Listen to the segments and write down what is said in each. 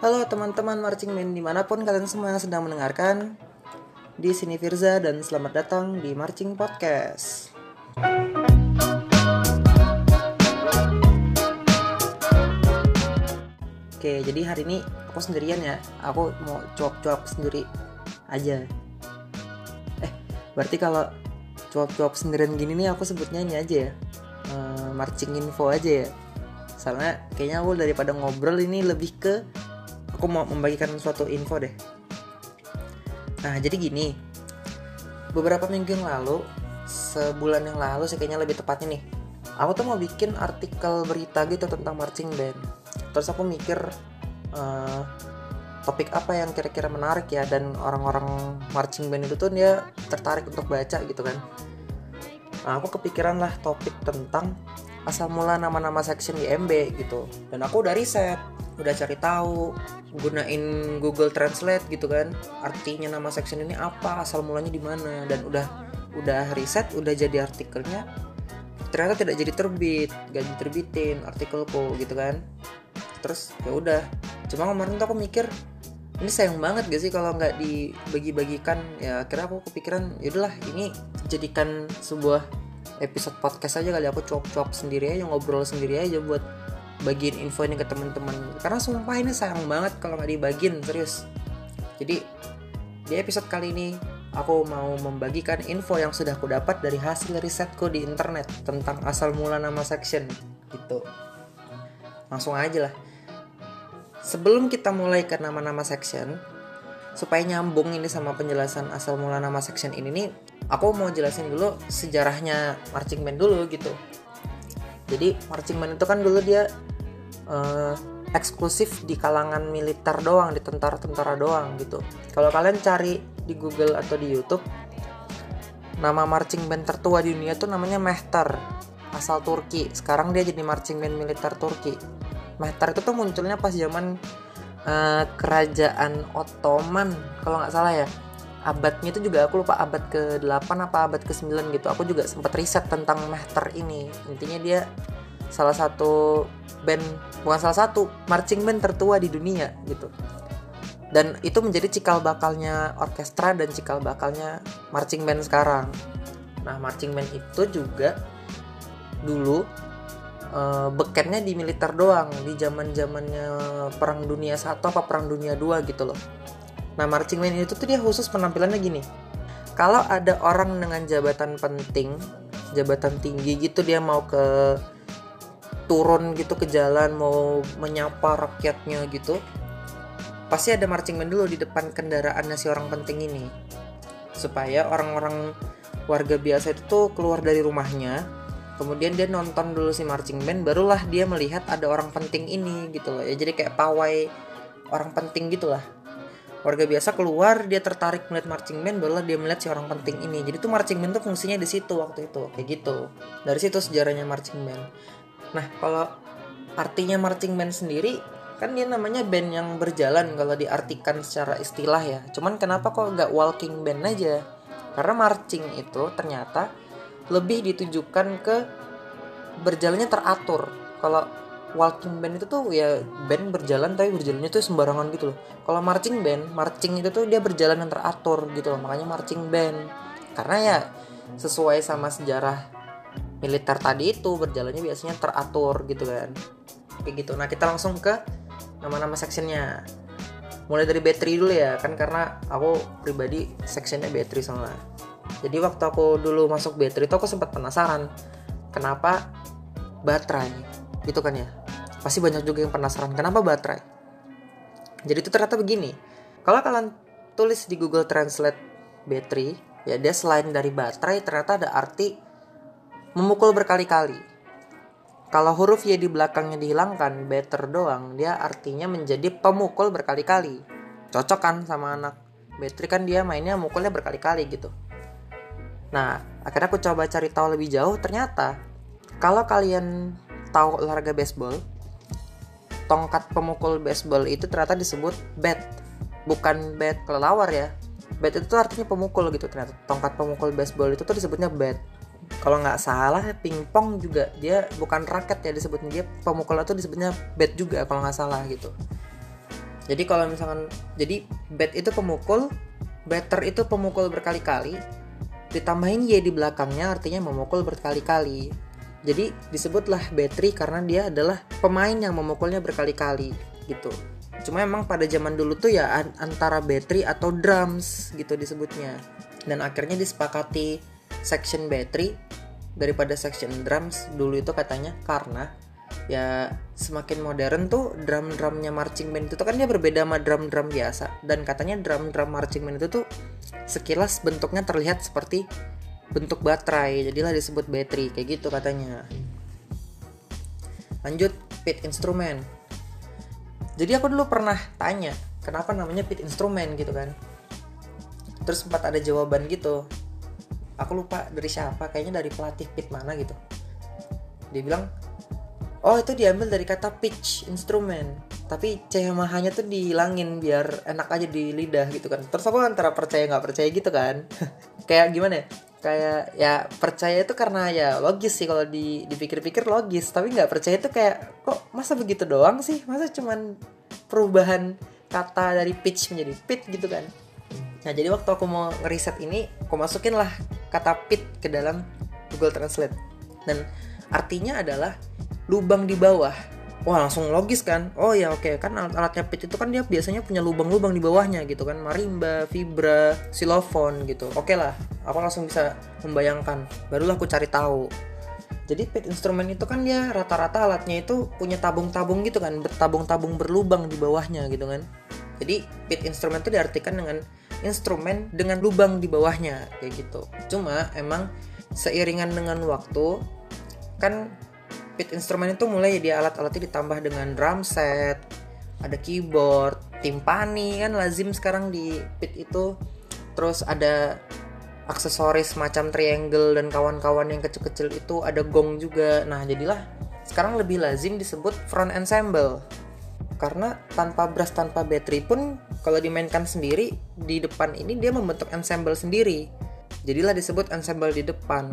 Halo teman-teman marching band di mana pun kalian semua sedang mendengarkan Di sini Firza dan selamat datang di Marching Podcast. Oke jadi hari ini aku sendirian ya. Aku mau cuap-cuap sendiri aja. Eh berarti kalau cuap-cuap sendirian gini nih aku sebutnya ini aja ya. Uh, Marching info aja ya. Soalnya kayaknya aku daripada ngobrol ini lebih ke aku mau membagikan suatu info deh. Nah, jadi gini. Beberapa minggu yang lalu, sebulan yang lalu sih kayaknya lebih tepatnya nih. Aku tuh mau bikin artikel berita gitu tentang marching band. Terus aku mikir uh, topik apa yang kira-kira menarik ya dan orang-orang marching band itu tuh dia tertarik untuk baca gitu kan. Nah, aku kepikiran lah topik tentang asal mula nama-nama section di MB gitu. Dan aku udah riset, udah cari tahu, gunain Google Translate gitu kan. Artinya nama section ini apa, asal mulanya di mana dan udah udah riset, udah jadi artikelnya. Ternyata tidak jadi terbit, gak diterbitin artikelku gitu kan. Terus ya udah. Cuma kemarin tuh aku mikir ini sayang banget gak sih kalau nggak dibagi-bagikan ya akhirnya aku kepikiran yaudahlah ini jadikan sebuah episode podcast aja kali aku cuap-cuap sendiri aja ngobrol sendiri aja buat bagiin info ini ke teman-teman karena sumpah ini sayang banget kalau nggak dibagiin serius. Jadi di episode kali ini aku mau membagikan info yang sudah aku dapat dari hasil risetku di internet tentang asal mula nama section gitu. Langsung aja lah. Sebelum kita mulai ke nama-nama section supaya nyambung ini sama penjelasan asal mula nama section ini nih aku mau jelasin dulu sejarahnya marching band dulu gitu. Jadi marching band itu kan dulu dia uh, eksklusif di kalangan militer doang di tentara-tentara doang gitu. Kalau kalian cari di Google atau di YouTube nama marching band tertua di dunia tuh namanya Mehter asal Turki. Sekarang dia jadi marching band militer Turki. Mehter itu tuh munculnya pas zaman uh, kerajaan Ottoman kalau nggak salah ya. Abadnya itu juga aku lupa abad ke-8 apa abad ke-9 gitu. Aku juga sempat riset tentang Mehter ini. Intinya dia salah satu band bukan salah satu marching band tertua di dunia gitu. Dan itu menjadi cikal bakalnya orkestra dan cikal bakalnya marching band sekarang. Nah marching band itu juga dulu uh, di militer doang di zaman zamannya perang dunia satu apa perang dunia dua gitu loh. Nah marching band itu tuh dia khusus penampilannya gini. Kalau ada orang dengan jabatan penting jabatan tinggi gitu dia mau ke turun gitu ke jalan mau menyapa rakyatnya gitu pasti ada marching band dulu di depan kendaraannya si orang penting ini. Supaya orang-orang warga biasa itu tuh keluar dari rumahnya kemudian dia nonton dulu si marching band barulah dia melihat ada orang penting ini gitu loh ya. Jadi kayak pawai orang penting gitulah warga biasa keluar dia tertarik melihat marching band barulah dia melihat si orang penting ini. Jadi tuh marching band tuh fungsinya di situ waktu itu kayak gitu. Dari situ sejarahnya marching band nah kalau artinya marching band sendiri kan dia namanya band yang berjalan kalau diartikan secara istilah ya. Cuman kenapa kok nggak walking band aja? Karena marching itu ternyata lebih ditujukan ke berjalannya teratur. Kalau walking band itu tuh ya band berjalan tapi berjalannya tuh sembarangan gitu loh. Kalau marching band marching itu tuh dia berjalan yang teratur gitu loh. Makanya marching band. Karena ya sesuai sama sejarah militer tadi itu berjalannya biasanya teratur gitu kan. Kayak gitu. Nah kita langsung ke nama-nama sectionnya. Mulai dari battery dulu ya kan karena aku pribadi sectionnya battery soalnya. Jadi waktu aku dulu masuk battery itu aku sempat penasaran kenapa baterai? Gitu kan ya. Pasti banyak juga yang penasaran kenapa baterai? Jadi itu ternyata begini. Kalau kalian tulis di Google Translate battery ya dia selain dari baterai ternyata ada arti memukul berkali-kali kalau huruf Y di belakangnya dihilangkan, better doang, dia artinya menjadi pemukul berkali-kali. Cocok kan sama anak battery kan dia mainnya mukulnya berkali-kali gitu. Nah, akhirnya aku coba cari tahu lebih jauh. Ternyata, kalau kalian tahu olahraga baseball, tongkat pemukul baseball itu ternyata disebut bat, bukan bat kelelawar ya. Bat itu artinya pemukul gitu ternyata. Tongkat pemukul baseball itu tuh disebutnya bat. Kalau nggak salah, pingpong juga dia bukan raket ya disebutnya. Dia pemukul itu disebutnya bat juga kalau nggak salah gitu. jadi kalau misalkan jadi bat itu pemukul batter itu pemukul berkali-kali ditambahin y di belakangnya artinya memukul berkali-kali. Jadi disebutlah battery karena dia adalah pemain yang memukulnya berkali-kali gitu. Cuma emang pada zaman dulu tuh ya antara battery atau drums gitu disebutnya. Dan akhirnya disepakati section battery daripada section drums dulu itu katanya karena ya semakin modern tuh drum-drumnya marching band itu tuh kan dia berbeda sama drum-drum biasa. Dan katanya drum-drum marching band itu tuh sekilas bentuknya terlihat seperti bentuk baterai jadilah disebut battery kayak gitu katanya. Lanjut pit instrumen. Jadi aku dulu pernah tanya kenapa namanya pit instrumen gitu kan? Terus sempat ada jawaban gitu aku lupa dari siapa kayaknya dari pelatih pit mana gitu. Dia bilang oh itu diambil dari kata pitch instrumen tapi C sama H nya tuh dihilangin biar enak aja di lidah gitu kan. Terus aku antara percaya nggak percaya gitu kan. Kayak gimana ya? Kayak ya percaya itu karena ya logis sih kalau di dipikir-pikir logis. Tapi nggak percaya itu kayak kok masa begitu doang sih? Masa cuman perubahan kata dari pitch menjadi pit gitu kan? Nah jadi waktu aku mau ngeriset ini, aku masukin lah kata pit ke dalam Google Translate. Dan artinya adalah lubang di bawah. Wah langsung logis kan? Oh ya oke okay. kan alat-alatnya pit itu kan dia biasanya punya lubang-lubang di bawahnya gitu kan marimba, vibra, xylophone gitu. Oke okay lah, aku langsung bisa membayangkan. Barulah aku cari tahu. Jadi pit instrumen itu kan dia rata-rata alatnya itu punya tabung-tabung gitu kan, bertabung-tabung berlubang di bawahnya gitu kan. Jadi pit instrumen itu diartikan dengan instrumen dengan lubang di bawahnya kayak gitu. Cuma emang seiringan dengan waktu kan pit instrumen itu mulai dia alat-alatnya ditambah dengan drum set, ada keyboard, timpani kan lazim sekarang di pit itu. Terus ada aksesoris macam triangle dan kawan-kawan yang kecil-kecil itu ada gong juga. Nah, jadilah sekarang lebih lazim disebut front ensemble karena tanpa brass tanpa battery pun kalau dimainkan sendiri di depan ini dia membentuk ensemble sendiri. Jadilah disebut ensemble di depan.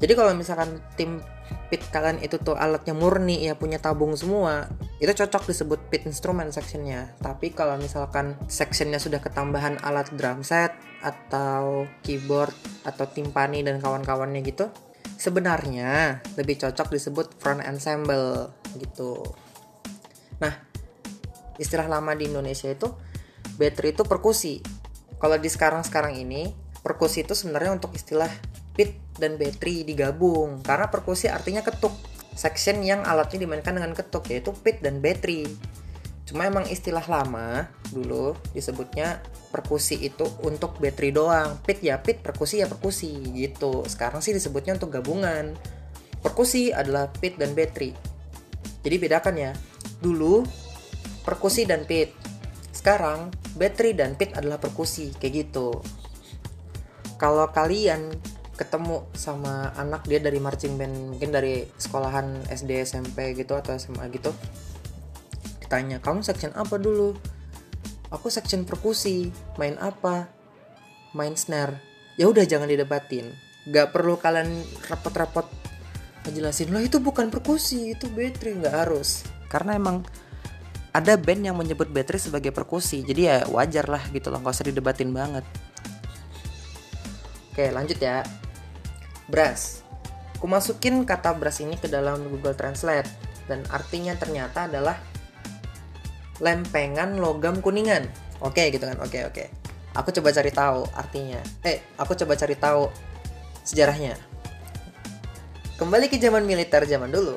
Jadi kalau misalkan tim pit kalian itu tuh alatnya murni ya punya tabung semua itu cocok disebut pit instrument sectionnya. Tapi kalau misalkan sectionnya sudah ketambahan alat drum set atau keyboard atau timpani dan kawan-kawannya gitu sebenarnya lebih cocok disebut front ensemble gitu istilah lama di Indonesia itu battery itu perkusi. Kalau di sekarang-sekarang ini, perkusi itu sebenarnya untuk istilah pit dan battery digabung. Karena perkusi artinya ketuk. Section yang alatnya dimainkan dengan ketuk yaitu pit dan battery. Cuma emang istilah lama dulu disebutnya perkusi itu untuk battery doang. Pit ya pit, perkusi ya perkusi gitu. Sekarang sih disebutnya untuk gabungan. Perkusi adalah pit dan battery. Jadi bedakan ya, Dulu perkusi dan pit. Sekarang battery dan pit adalah perkusi kayak gitu. Kalau kalian ketemu sama anak dia dari marching band mungkin dari sekolahan SD SMP gitu atau SMA gitu ditanya kamu section apa dulu? Aku section perkusi. Main apa? Main snare. Ya udah jangan didebatin. Gak perlu kalian repot-repot ngejelasin lah itu bukan perkusi itu battery nggak harus. Karena emang ada band yang menyebut battery sebagai perkusi jadi ya wajar lah gitu loh nggak usah didebatin banget. Oke lanjut ya. Brass. Aku masukin kata brass ini ke dalam Google Translate dan artinya ternyata adalah lempengan logam kuningan. Oke gitu kan? Oke oke. Aku coba cari tahu artinya. Eh aku coba cari tahu sejarahnya. Kembali ke zaman militer zaman dulu.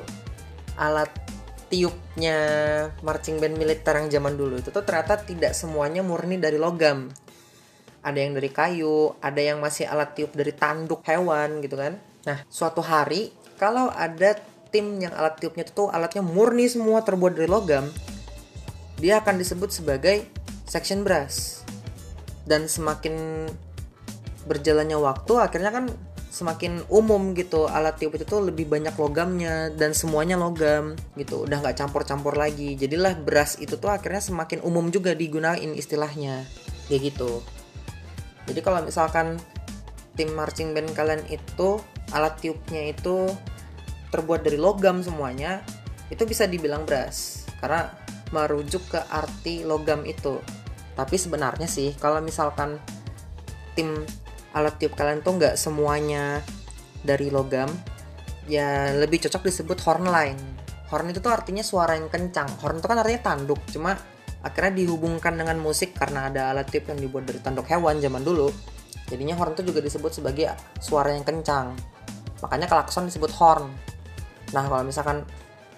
Alat tiupnya marching band militer yang zaman dulu itu tuh ternyata tidak semuanya murni dari logam. Ada yang dari kayu, ada yang masih alat tiup dari tanduk hewan gitu kan. Nah, suatu hari kalau ada tim yang alat tiupnya itu tuh alatnya murni semua terbuat dari logam, dia akan disebut sebagai section brass. Dan semakin berjalannya waktu akhirnya kan semakin umum gitu. Alat tiup itu tuh lebih banyak logamnya dan semuanya logam gitu. Udah nggak campur-campur lagi. Jadilah beras itu tuh akhirnya semakin umum juga digunain istilahnya. Kayak gitu. Jadi kalau misalkan tim marching band kalian itu alat tiupnya itu terbuat dari logam semuanya itu bisa dibilang beras. Karena merujuk ke arti logam itu. Tapi sebenarnya sih kalau misalkan tim alat tiup kalian tuh nggak semuanya dari logam. Ya lebih cocok disebut horn line. Horn itu tuh artinya suara yang kencang. Horn itu kan artinya tanduk. Cuma akhirnya dihubungkan dengan musik karena ada alat tiup yang dibuat dari tanduk hewan zaman dulu. Jadinya horn itu juga disebut sebagai suara yang kencang. Makanya klakson disebut horn. Nah kalau misalkan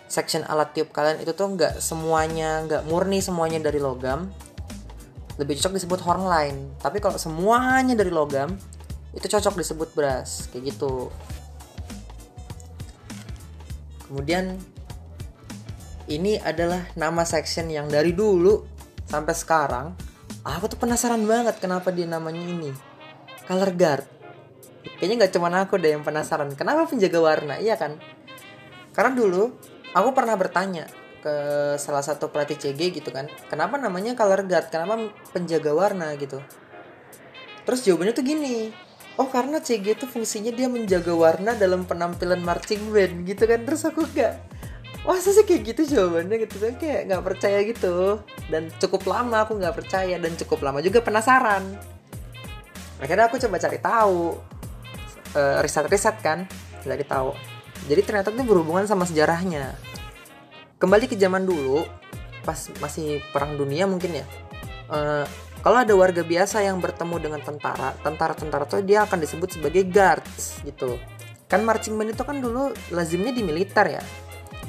section alat tiup kalian itu tuh nggak semuanya nggak murni semuanya dari logam lebih cocok disebut horn line. Tapi kalau semuanya dari logam itu cocok disebut brass. Kayak gitu. Kemudian ini adalah nama section yang dari dulu sampai sekarang aku tuh penasaran banget kenapa dia namanya ini. Color guard. Kayaknya nggak cuma aku deh yang penasaran. Kenapa penjaga warna? Iya kan? Karena dulu aku pernah bertanya ke salah satu pelatih CG gitu kan. Kenapa namanya color guard? Kenapa penjaga warna gitu? Terus jawabannya tuh gini. Oh karena CG itu fungsinya dia menjaga warna dalam penampilan marching band gitu kan. Terus aku gak wah sih kayak gitu jawabannya? Gitu kan. Kayak nggak percaya gitu. Dan cukup lama aku nggak percaya dan cukup lama juga penasaran. Akhirnya aku coba cari tahu uh, riset-riset kan cari tahu. Jadi ternyata itu berhubungan sama sejarahnya. Kembali ke zaman dulu, pas masih perang dunia mungkin ya. Uh, kalau ada warga biasa yang bertemu dengan tentara, tentara-tentara itu dia akan disebut sebagai guards gitu. Kan marching band itu kan dulu lazimnya di militer ya.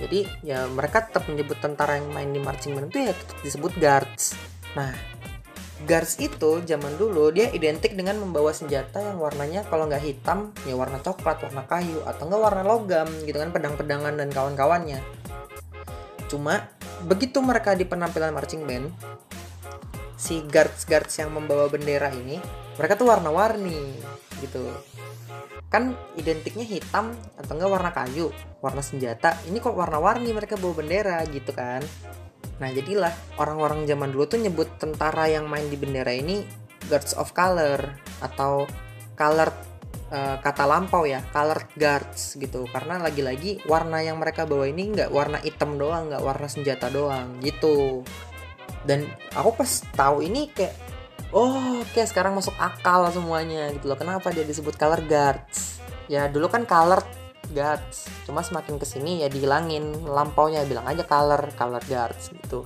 Jadi ya mereka tetap menyebut tentara yang main di marching band itu ya disebut guards. Nah, Guards itu zaman dulu dia identik dengan membawa senjata yang warnanya kalau nggak hitam ya warna coklat, warna kayu atau nggak warna logam gitu kan pedang-pedangan dan kawan-kawannya. Cuma begitu mereka di penampilan marching band si guards-guards yang membawa bendera ini mereka tuh warna-warni gitu. Kan identiknya hitam atau enggak warna kayu warna senjata. Ini kok warna-warni mereka bawa bendera gitu kan. Nah jadilah orang-orang zaman dulu tuh nyebut tentara yang main di bendera ini guards of color atau color uh, kata lampau ya color guards gitu. Karena lagi-lagi warna yang mereka bawa ini nggak warna hitam doang nggak warna senjata doang gitu. Dan aku pas tahu ini kayak oh kayak sekarang masuk akal semuanya gitu loh. Kenapa dia disebut color guards? Ya dulu kan color guards. Cuma semakin ke sini ya dihilangin. Lampaunya bilang aja color color guards gitu.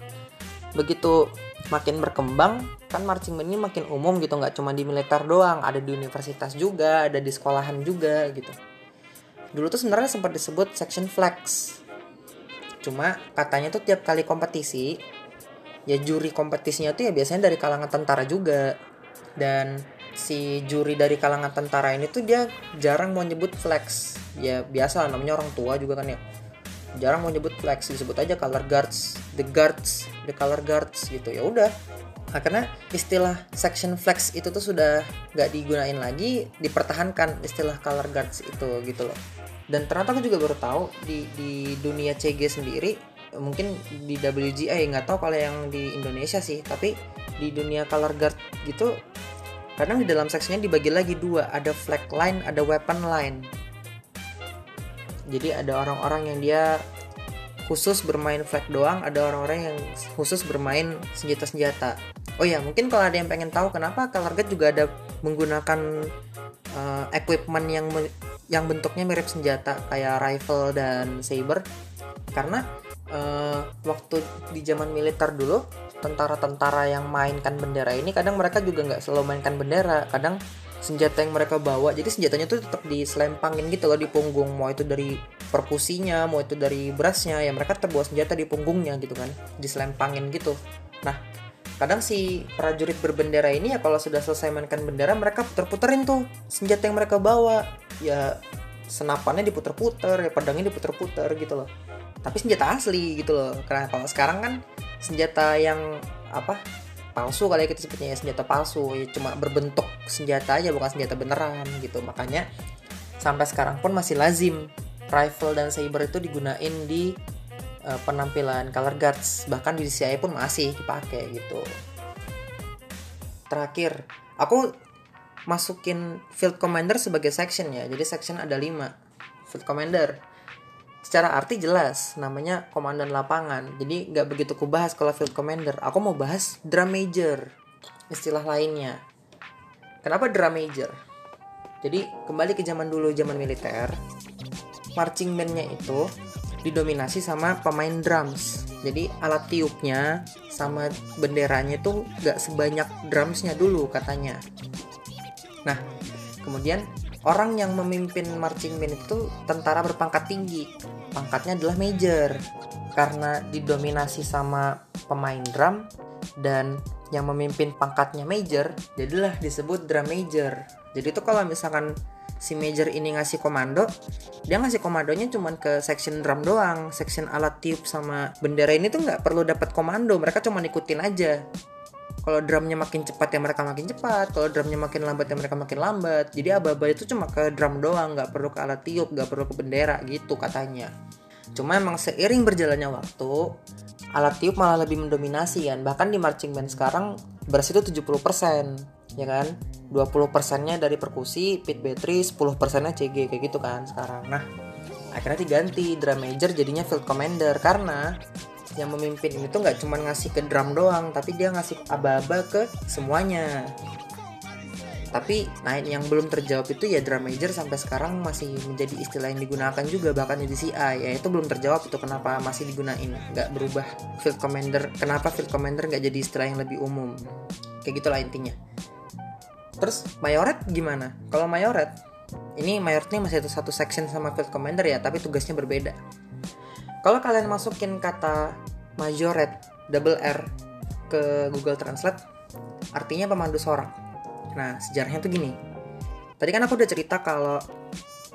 Begitu makin berkembang kan marching band ini makin umum gitu nggak cuma di militer doang ada di universitas juga ada di sekolahan juga gitu. Dulu tuh sebenarnya sempat disebut section flex. Cuma katanya tuh tiap kali kompetisi ya juri kompetisinya tuh ya biasanya dari kalangan tentara juga. Dan si juri dari kalangan tentara ini tuh dia jarang mau nyebut flex. Ya biasa namanya orang tua juga kan ya jarang mau nyebut flex disebut aja color guards the guards the color guards gitu. Ya udah. Karena istilah section flex itu tuh sudah nggak digunain lagi dipertahankan istilah color guards itu gitu loh. Dan ternyata aku juga baru tahu di di dunia CG sendiri mungkin di WGA nggak tahu kalau yang di Indonesia sih tapi di dunia color guard gitu kadang di dalam seksinya dibagi lagi dua. Ada flag line ada weapon line jadi ada orang-orang yang dia khusus bermain flag doang ada orang-orang yang khusus bermain senjata-senjata. Oh ya mungkin kalau ada yang pengen tahu kenapa color juga ada menggunakan uh, equipment yang yang bentuknya mirip senjata kayak rifle dan saber. Karena uh, waktu di zaman militer dulu tentara-tentara yang mainkan bendera ini kadang mereka juga nggak selalu mainkan bendera. Kadang senjata yang mereka bawa jadi senjatanya tuh tetap diselempangin gitu loh di punggung. Mau itu dari perkusinya mau itu dari berasnya ya mereka terbawa senjata di punggungnya gitu kan diselempangin gitu. Nah kadang si prajurit berbendera ini ya kalau sudah selesai mainkan bendera mereka puter-puterin tuh senjata yang mereka bawa. Ya senapannya diputer-puter ya pedangnya diputer-puter gitu loh. Tapi senjata asli gitu loh. Karena kalau sekarang kan senjata yang apa palsu kali ya kita sebutnya ya senjata palsu. Ya cuma berbentuk senjata aja bukan senjata beneran gitu. Makanya sampai sekarang pun masih lazim rifle dan saber itu digunain di uh, penampilan color guards. Bahkan di CIA pun masih dipakai gitu. Terakhir aku masukin field commander sebagai section ya. Jadi section ada 5 field commander secara arti jelas namanya komandan lapangan. Jadi nggak begitu ku bahas kalau field commander. Aku mau bahas drum major istilah lainnya. Kenapa drum major? Jadi kembali ke zaman dulu zaman militer marching bandnya itu didominasi sama pemain drums. Jadi alat tiupnya sama benderanya tuh gak sebanyak drumsnya dulu katanya. Nah kemudian orang yang memimpin marching band itu tentara berpangkat tinggi. Pangkatnya adalah major. Karena didominasi sama pemain drum dan yang memimpin pangkatnya major jadilah disebut drum major. Jadi itu kalau misalkan si major ini ngasih komando dia ngasih komandonya cuman ke section drum doang. Section alat tiup sama bendera ini tuh nggak perlu dapat komando mereka cuma ikutin aja kalau drumnya makin cepat ya mereka makin cepat kalau drumnya makin lambat ya mereka makin lambat. Jadi aba-aba itu cuma ke drum doang nggak perlu ke alat tiup nggak perlu ke bendera gitu katanya. Cuma emang seiring berjalannya waktu alat tiup malah lebih mendominasi kan. Bahkan di marching band sekarang beras itu 70% ya kan? 20 persennya dari perkusi, pit battery, 10 persennya CG kayak gitu kan sekarang. Nah, akhirnya diganti drum major jadinya field commander. Karena yang memimpin ini tuh nggak cuma ngasih ke drum doang tapi dia ngasih aba-aba ke semuanya. Tapi nah yang belum terjawab itu ya drum major sampai sekarang masih menjadi istilah yang digunakan juga bahkan di DCI ya itu belum terjawab itu kenapa masih digunain nggak berubah field commander kenapa field commander nggak jadi istilah yang lebih umum. Kayak gitulah intinya. Terus mayoret gimana? Kalau mayoret ini mayoret ini masih satu section sama field commander ya tapi tugasnya berbeda kalau kalian masukin kata majoret double R ke Google Translate, artinya pemandu sorak. Nah, sejarahnya tuh gini. Tadi kan aku udah cerita kalau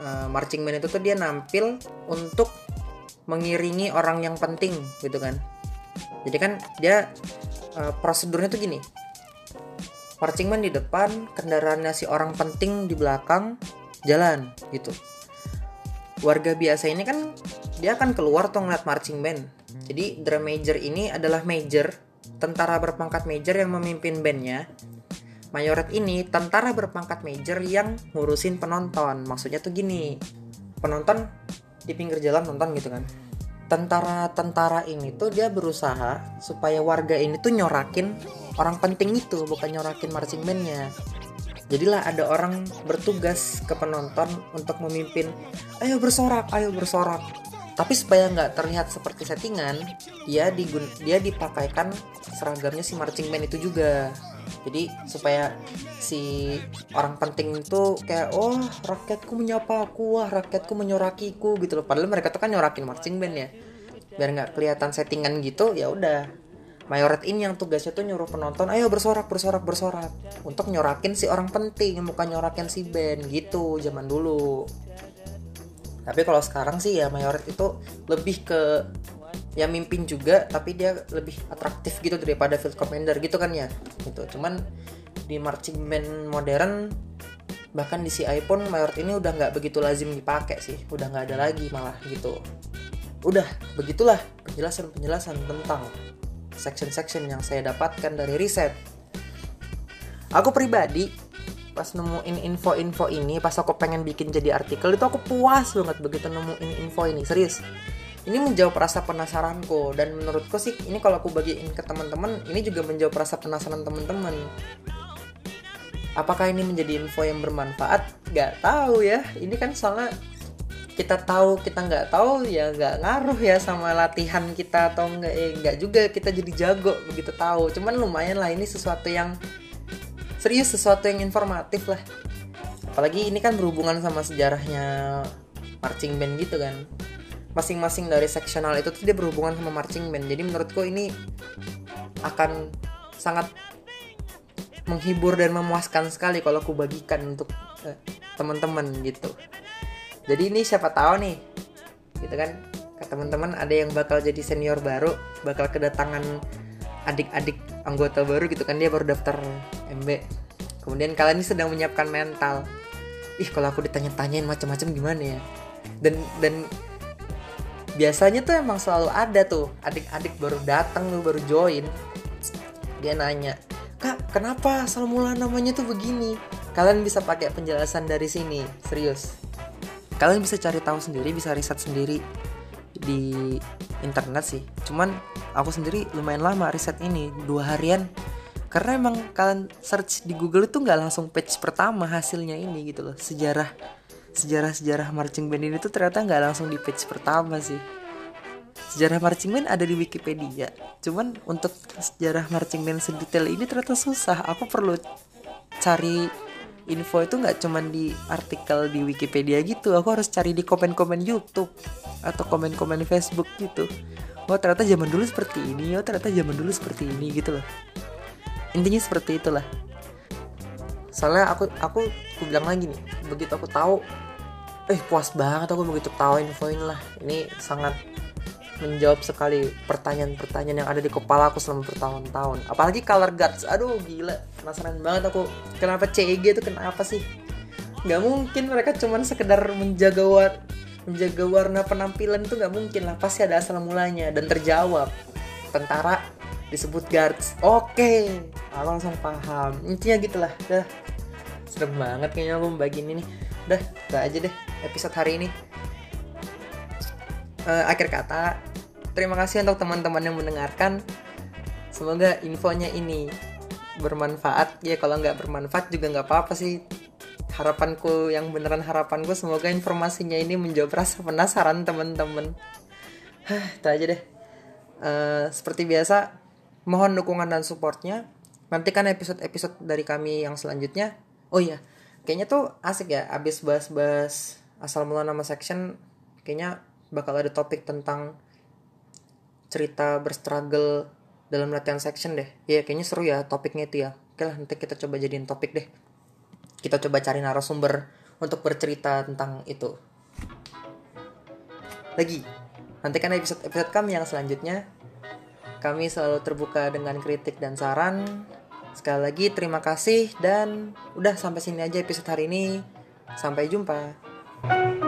uh, marching band itu tuh dia nampil untuk mengiringi orang yang penting gitu kan. Jadi kan dia uh, prosedurnya tuh gini. Marching band di depan, kendaraannya si orang penting di belakang, jalan gitu. Warga biasa ini kan dia akan keluar tuh ngeliat marching band. Jadi drum major ini adalah major, tentara berpangkat major yang memimpin bandnya. Mayoret ini tentara berpangkat major yang ngurusin penonton. Maksudnya tuh gini, penonton di pinggir jalan nonton gitu kan. Tentara-tentara ini tuh dia berusaha supaya warga ini tuh nyorakin orang penting itu, bukan nyorakin marching bandnya. Jadilah ada orang bertugas ke penonton untuk memimpin, ayo bersorak, ayo bersorak tapi supaya nggak terlihat seperti settingan dia digun dia dipakaikan seragamnya si marching band itu juga. Jadi supaya si orang penting itu kayak oh rakyatku menyapa aku wah rakyatku menyorakiku gitu loh. Padahal mereka tuh kan nyorakin marching band ya. Biar nggak kelihatan settingan gitu ya udah. Mayoret ini yang tugasnya tuh nyuruh penonton ayo bersorak bersorak bersorak. Untuk nyorakin si orang penting bukan nyorakin si band gitu zaman dulu tapi kalau sekarang sih ya mayoret itu lebih ke ya mimpin juga tapi dia lebih atraktif gitu daripada field commander gitu kan ya gitu. Cuman di marching band modern bahkan di CI pun mayoret ini udah nggak begitu lazim dipakai sih. Udah nggak ada lagi malah gitu. Udah begitulah penjelasan penjelasan tentang section-section yang saya dapatkan dari riset. Aku pribadi pas nemuin info-info ini pas aku pengen bikin jadi artikel itu aku puas banget begitu nemuin info ini serius. Ini menjawab rasa penasaranku dan menurutku sih ini kalau aku bagiin ke teman-teman ini juga menjawab rasa penasaran teman-teman. Apakah ini menjadi info yang bermanfaat? Gak tahu ya. Ini kan soalnya kita tahu kita nggak tahu ya nggak ngaruh ya sama latihan kita atau enggak eh, nggak juga kita jadi jago begitu tahu. Cuman lumayan lah ini sesuatu yang serius sesuatu yang informatif lah. Apalagi ini kan berhubungan sama sejarahnya marching band gitu kan. Masing-masing dari seksional itu tuh dia berhubungan sama marching band. Jadi menurutku ini akan sangat menghibur dan memuaskan sekali kalau aku bagikan untuk eh, teman-teman gitu. Jadi ini siapa tahu nih gitu kan. Ke teman-teman ada yang bakal jadi senior baru bakal kedatangan adik-adik anggota baru gitu kan dia baru daftar MB kemudian kalian ini sedang menyiapkan mental. Ih kalau aku ditanya-tanyain macam-macam gimana ya? Dan dan biasanya tuh emang selalu ada tuh adik-adik baru datang tuh baru join. Dia nanya kak kenapa asal mula namanya tuh begini? Kalian bisa pakai penjelasan dari sini serius. Kalian bisa cari tahu sendiri bisa riset sendiri di internet sih. Cuman aku sendiri lumayan lama riset ini dua harian. Karena emang kalian search di Google itu nggak langsung page pertama hasilnya ini gitu loh. Sejarah sejarah sejarah marching band ini tuh ternyata nggak langsung di page pertama sih. Sejarah marching band ada di Wikipedia. Cuman untuk sejarah marching band sedetail ini ternyata susah. Aku perlu cari info itu nggak cuman di artikel di Wikipedia gitu. Aku harus cari di komen-komen YouTube atau komen-komen Facebook gitu. Oh ternyata zaman dulu seperti ini oh ternyata zaman dulu seperti ini gitu loh. Intinya seperti itulah. Soalnya aku aku aku bilang lagi nih begitu aku tahu eh puas banget aku begitu tahu info ini lah. Ini sangat menjawab sekali pertanyaan-pertanyaan yang ada di kepala aku selama bertahun-tahun. Apalagi color guards. Aduh gila. Penasaran banget aku. Kenapa CEG itu kenapa sih? Nggak mungkin mereka cuman sekedar menjaga war menjaga warna penampilan itu nggak mungkin lah pasti ada asal mulanya dan terjawab. Tentara disebut guards. Oke. Okay. aku langsung paham. Intinya gitulah. Dah. Serem banget kayaknya aku membagi ini nih. Dah udah aja deh episode hari ini. Uh, akhir kata terima kasih untuk teman-teman yang mendengarkan. Semoga infonya ini bermanfaat. Ya kalau nggak bermanfaat juga nggak apa-apa sih harapanku yang beneran harapanku semoga informasinya ini menjawab rasa penasaran teman-teman Hah, itu aja deh uh, seperti biasa Mohon dukungan dan supportnya. Nantikan episode-episode dari kami yang selanjutnya. Oh iya, kayaknya tuh asik ya. Abis bahas-bahas asal mula nama section, kayaknya bakal ada topik tentang cerita berstruggle dalam latihan section deh. Iya, kayaknya seru ya topiknya itu ya. Oke lah, nanti kita coba jadiin topik deh. Kita coba cari narasumber untuk bercerita tentang itu. Lagi, nantikan episode-episode kami yang selanjutnya. Kami selalu terbuka dengan kritik dan saran. Sekali lagi terima kasih dan udah sampai sini aja episode hari ini. Sampai jumpa.